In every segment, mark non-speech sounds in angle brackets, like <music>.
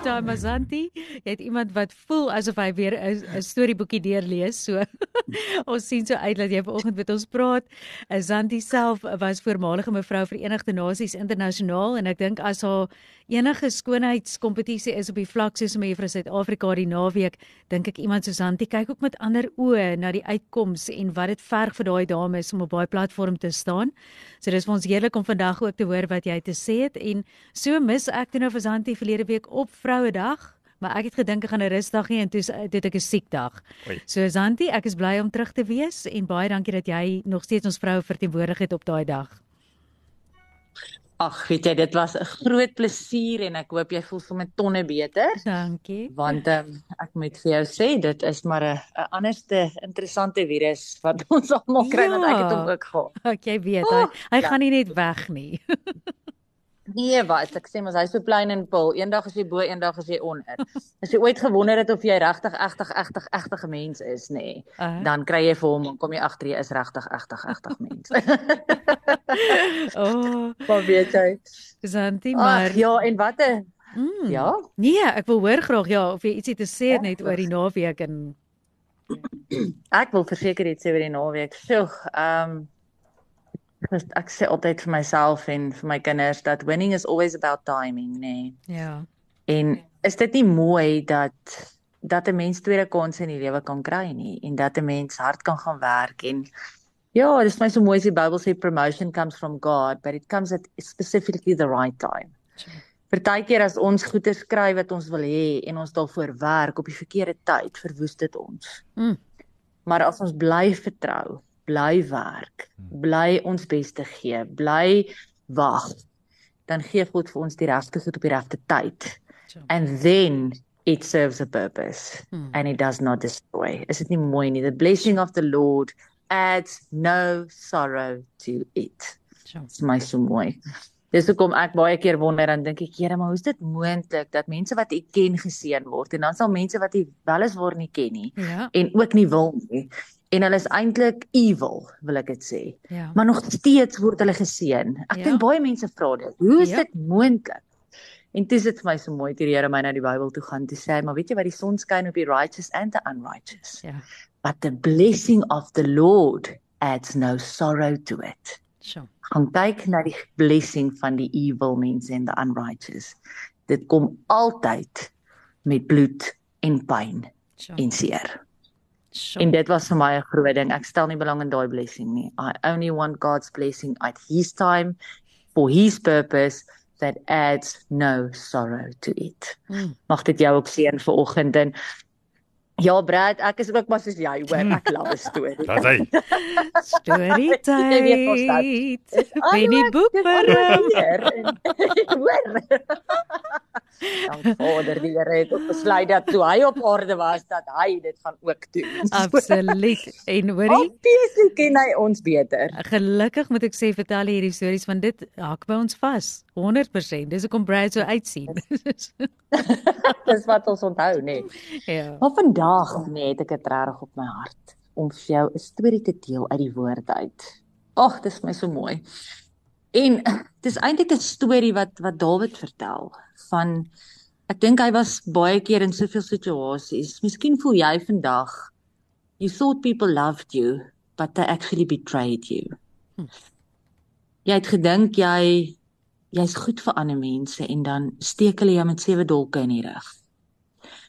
Tamazanti, jy het iemand wat voel asof hy weer 'n storieboekie deurlees. So <laughs> ons sien so uit dat jy vanoggend met ons praat. Azanti self was voormalige mevrou Verenigde Nasies internasionaal en ek dink as haar enige skoonheidskompetisie is op die vlak soos om juffrou Suid-Afrika die naweek, dink ek iemand soos Zanti kyk ook met ander oë na die uitkomste en wat dit verg vir daai dames om op daai platform te staan. So dis vir ons heerlik om vandag ook te hoor wat jy te sê het en so mis ek toe nou vir Zanti verlede week op Vrouedag maar ek het gedink ek gaan 'n rusdag hê en toe dit ek 'n siek dag. So Zanti, ek is bly om terug te wees en baie dankie dat jy nog steeds ons vroue verteenwoordig het op daai dag. Ag, weet jy, dit was 'n groot plesier en ek hoop jy voel sommer tonne beter. Dankie. Want um, ek moet vir jou sê, dit is maar 'n 'n anderste interessante virus wat <laughs> ons almal kry ja. want ek het hom ook gehad. Okay, weet hy. Oh, hy ja. gaan nie net weg nie. <laughs> Nee, wat ek sê mos hy's so plain en pul. Eendag is jy bo, eendag is jy onder. As jy ooit gewonder het of jy regtig egtig egtig egtige mens is, nê, nee, uh -huh. dan kry jy vir hom en kom jy agter jy is regtig egtig egtig mens. <laughs> oh, wat weet jy? Santi, maar Ach, ja, en wat 'n mm, Ja? Nee, ek wil hoor graag ja of jy ietsie te sê het ja, net oor die naweek en ek wil verseker iets sê oor die naweek. Sjoe, ehm um, Ek ek sê altyd vir myself en vir my kinders dat winning is always about timing, nê. Nee. Ja. En is dit nie mooi dat dat 'n mens tweede kans in die lewe kan kry nie en dat 'n mens hard kan gaan werk en ja, dit is my so mooi as die Bybel sê promotion comes from God, but it comes at specifically the right time. Partykeer as ons goeie skryf wat ons wil hê en ons daarvoor werk op die verkeerde tyd, verwoes dit ons. Mm. Maar as ons bly vertrou bly werk, bly ons bes te gee, bly wag, dan gee God vir ons die regte goed op die regte tyd. And then it serves a purpose hmm. and it does not destroy. Is dit nie mooi nie? The blessing of the Lord adds no sorrow to it. Dit's my so mooi. Dis hoekom ek baie keer wonder dan dink ek, Here, maar hoe is dit moontlik dat mense wat ek ken geseën word en dan sal mense wat ek wel eens word nie ken nie ja. en ook nie wil nie en hulle is eintlik evil, wil ek dit sê. Ja. Maar nog steeds word hulle geseën. Ek ja. dink baie mense vra dit. Hoe is ja. dit moontlik? En dit is dit vir my so mooi dat die Here my na die Bybel toe gaan te sê, maar weet jy wat die son skyn op die righteous and the unrighteous. Ja. But the blessing of the Lord adds no sorrow to it. So. Gaan kyk na die blessing van die evil mense en the unrighteous. Dit kom altyd met bloed en pyn so. en seer. Sure. En dit was vir my 'n groot ding. Ek stel nie belang in daai blessing nie. I only want God's blessing at his time for his purpose that adds no sorrow to it. Mm. Mag dit jou ook seën vir oggend en Ja Brad, ek is ook maar soos jy, hoor, ek love 'n storie. Dat hy. Story <laughs> tyd. Benny Boekberg. <laughs> Hoor. Dan Vader die Here het besluit dat toe hy op aarde was dat hy dit gaan ook doen. <laughs> Absoluut. En hoorie, obviously ken hy ons beter. Gelukkig moet ek sê vertel hierdie stories want dit hak by ons vas. 100%. Dis hoekom Brad so uitsien. Dis wat ons onthou, nê. Nee. Ja. Maar vandag net het ek dit reg op my hart om vir jou 'n storie te deel uit die woord uit. Ag, dis my so mooi. En dis eintlik 'n storie wat wat Dawid vertel van ek dink hy was baie keer in soveel situasies. Miskien voel jy vandag you thought people loved you, but they actually betrayed you. Hm. Jy het gedink jy jy's goed vir ander mense en dan steek hulle jou met sewe dolke in die rug.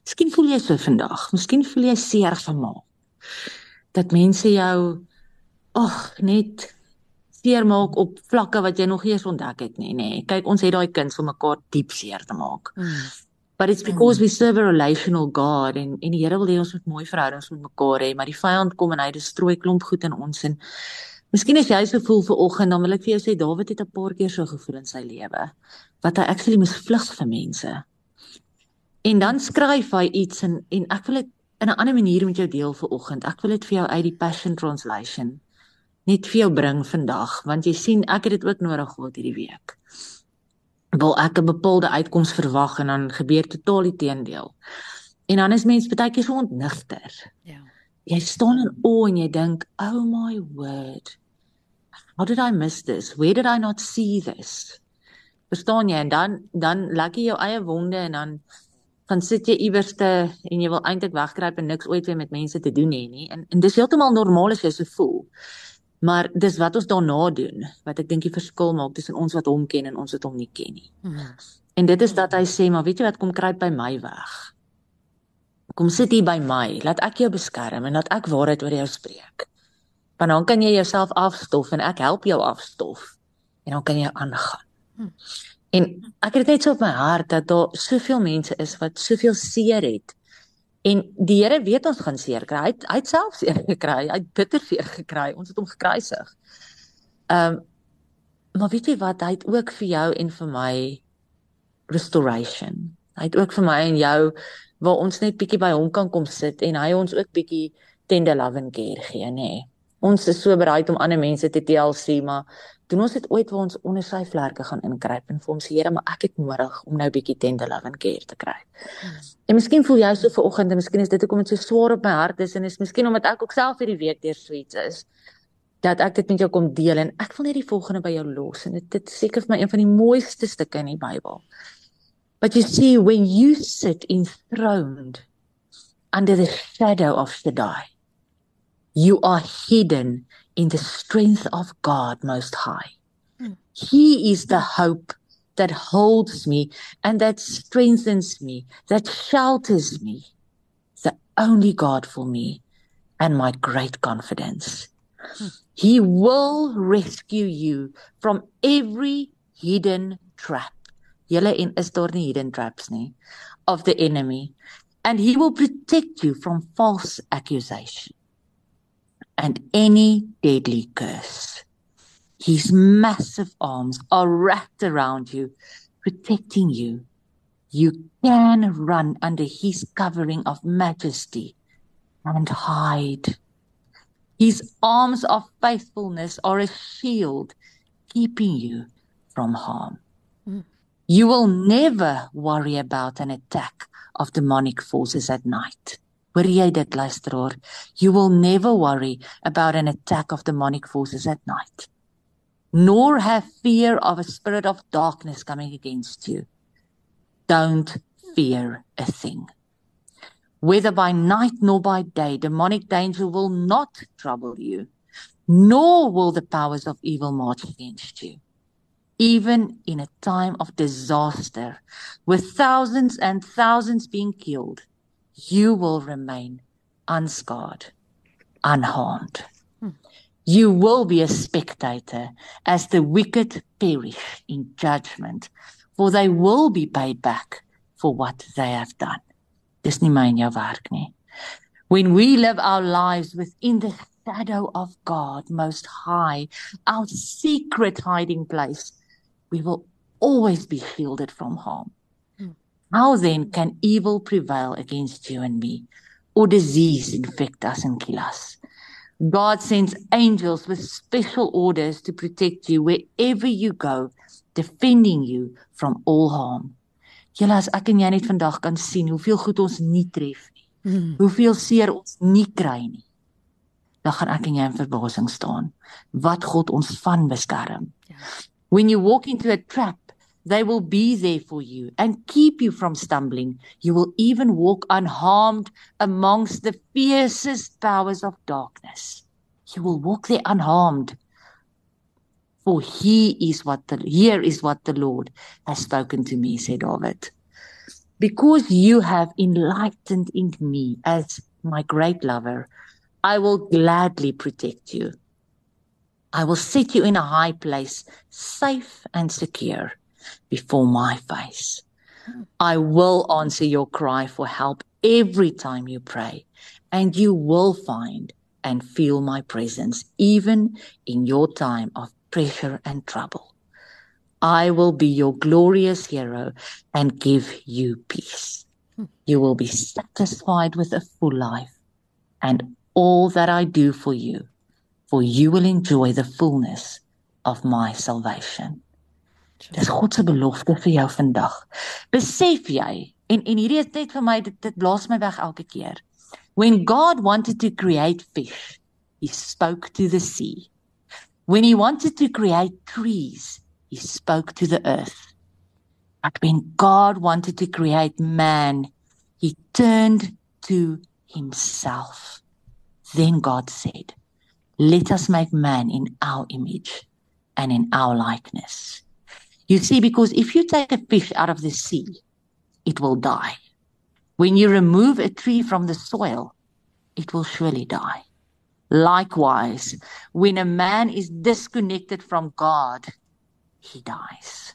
Miskien voel jy so vandag. Miskien voel jy seer gemaak. Dat mense jou ag net seermaak op vlakke wat jy nog nie eens ontdek het nie, nê. Nee. Kyk, ons het daai kuns om mekaar diep seer te maak. Mm. But it's because mm. we serve a relational God en en die Here wil hê ons moet mooi verhoudings met mekaar hê, maar die vyand kom en hy destrooi klomp goed in ons en Miskien as jy so voel vir oggend, dan wil ek vir jou sê Dawid het 'n paar keer so gevoel in sy lewe wat hy actually moes vlug vir mense. En dan skryf hy iets en en ek wil dit in 'n ander manier met jou deel vir oggend. Ek wil dit vir jou uit die Passion Translation net vir jou bring vandag want jy sien ek het dit ook nodig gehad hierdie week. Wil ek 'n bepaalde uitkoms verwag en dan gebeur totaal die teendeel. En dan is mens baie keer so ontnigter. Ja. Jy staan in oë en jy dink, "Oh my word. How did I miss this? Where did I not see this?" Verstaan jy? En dan dan lag jy jou eie wonde en dan dan sit jy iewerste en jy wil eintlik wegkruip en niks ooit weer met mense te doen hê nie. En en dis heeltemal normaal as jy so voel. Maar dis wat ons daarna doen wat ek dink die verskil maak tussen ons wat hom ken en ons wat hom nie ken nie. Mm. En dit is dat hy sê, maar weet jy wat kom kruip by my weg? Kom sit hier by my, laat ek jou beskerm en laat ek waarheid oor jou spreek. Want dan kan jy jouself afstof en ek help jou afstof. En dan kan jy aangaan. Hmm. En ek het net so op my hart dat daar soveel mense is wat soveel seer het. En die Here weet ons gaan seer kry. Hy het, hy het self seer <laughs> gekry. Hy het bitter seer gekry. Ons het hom gekruisig. Ehm um, maar weet jy wat? Hy het ook vir jou en vir my restoration. Hy het ook vir my en jou waar ons net bietjie by hom kan kom sit en hy ons ook bietjie tender love and care gee, nê. Nee. Ons is so bereid om ander mense te TLC, maar doen ons dit ooit waar ons onder sy vlerke gaan inkruip en vir hom sê Here, maar ek het nodig om nou bietjie tender love and care te kry. Hmm. En miskien voel jy so ver oggend en miskien is dit hoekom dit so swaar op my hart is en is miskien omdat ek ook self hierdie week deur sweets is dat ek dit met jou kom deel en ek wil net die volgende by jou los en dit dit seker vir my een van die mooiste stukke in die Bybel. But you see, when you sit enthroned under the shadow of Shaddai, you are hidden in the strength of God Most High. Mm. He is the hope that holds me and that strengthens me, that shelters me, the only God for me and my great confidence. Mm. He will rescue you from every hidden trap Julle en is daar nie hidden traps nie of the enemy and he will protect you from false accusation and any deadly curse. His massive arms are wrapped around you, protecting you. You can run under his covering of majesty and hide. His arms of faithfulness are a shield, keeping you from harm. Mm. You will never worry about an attack of demonic forces at night. Hoor jy dit luisteraar? You will never worry about an attack of demonic forces at night. Nor have fear of a spirit of darkness coming against you. Don't fear a thing. Whether by night nor by day, demonic danger will not trouble you, nor will the powers of evil march against you even in a time of disaster, with thousands and thousands being killed, you will remain unscarred, unharmed. Hmm. You will be a spectator as the wicked perish in judgment, for they will be paid back for what they have done. Dis nie my en jou werk nie. When we live our lives within the shadow of God most high, our secret hiding place, we will always be shielded from harm. How then can evil prevail against you and me, or disease infect us and kill us? God sends angels with special orders to protect you wherever you go, defending you from all harm. Julle as ek en jy net vandag kan sien hoeveel goed ons nie tref nie. Mm. Hoeveel seer ons nie kry nie. Dan gaan ek en jy in verbasing staan wat God ons van beskerm. Ja. When you walk into a trap, they will be there for you and keep you from stumbling. You will even walk unharmed amongst the fiercest powers of darkness. You will walk there unharmed. For he is what the here is what the Lord has spoken to me, said David. Because you have enlightened in me as my great lover, I will gladly protect you. I will set you in a high place, safe and secure before my face. I will answer your cry for help every time you pray, and you will find and feel my presence even in your time of pressure and trouble. I will be your glorious hero and give you peace. You will be satisfied with a full life, and all that I do for you for you will enjoy the fullness of my salvation. Dis God se belofte vir jou vandag. Besef jy En en hierdie is net vir my dit dit blaas my weg elke keer. When God wanted to create fish, he spoke to the sea. When he wanted to create trees, he spoke to the earth. But when God wanted to create man, he turned to himself. Then God said, Let us make man in our image and in our likeness. You see, because if you take a fish out of the sea, it will die. When you remove a tree from the soil, it will surely die. Likewise, when a man is disconnected from God, he dies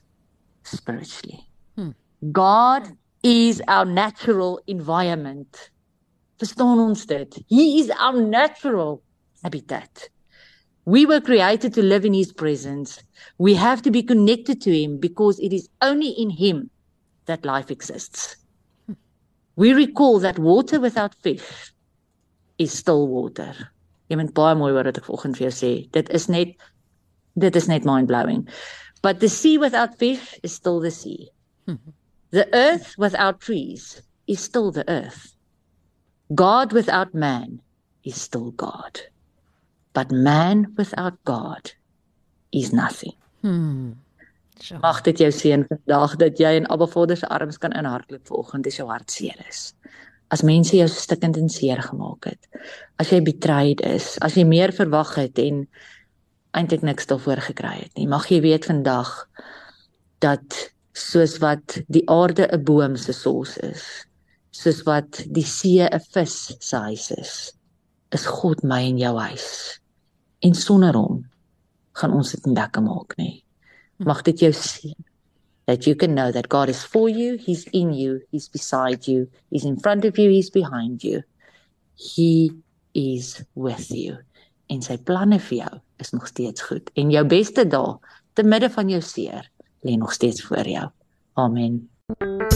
spiritually. Hmm. God is our natural environment. Verstaan ons dit? He is our natural habitat. We were created to live in his presence. We have to be connected to him because it is only in him that life exists. We recall that water without fish is still water. Jy moet baie mooi hoor wat ek vanoggend vir jou sê. Dit is net dit is net mind blowing. But the sea without fish is still the sea. the earth without trees is still the earth. God without man is still God. But man without God is nothing. Hmm. Mag dit jou seën vandag dat jy in Abba Vader se arms kan inhardloop vanoggend as jou hart seer is as mense jou stikkend en seer gemaak het. As jy betrayed is, as jy meer verwag het en eintlik niks daarvoor gekry het nie. Mag jy weet vandag dat soos wat die aarde 'n boom se sos is, soos wat die see 'n vis se huis is, is God my en jou huis. En sonder hom gaan ons dit nie lekker maak nie. Mag dit jou seën that you can know that God is for you, He's in you, He's beside you, He's in front of you, He's behind you. He is with you. En sy planne vir jou is nog steeds goed. En jou beste dae te midde van jou seer lê nog steeds voor jou. Amen.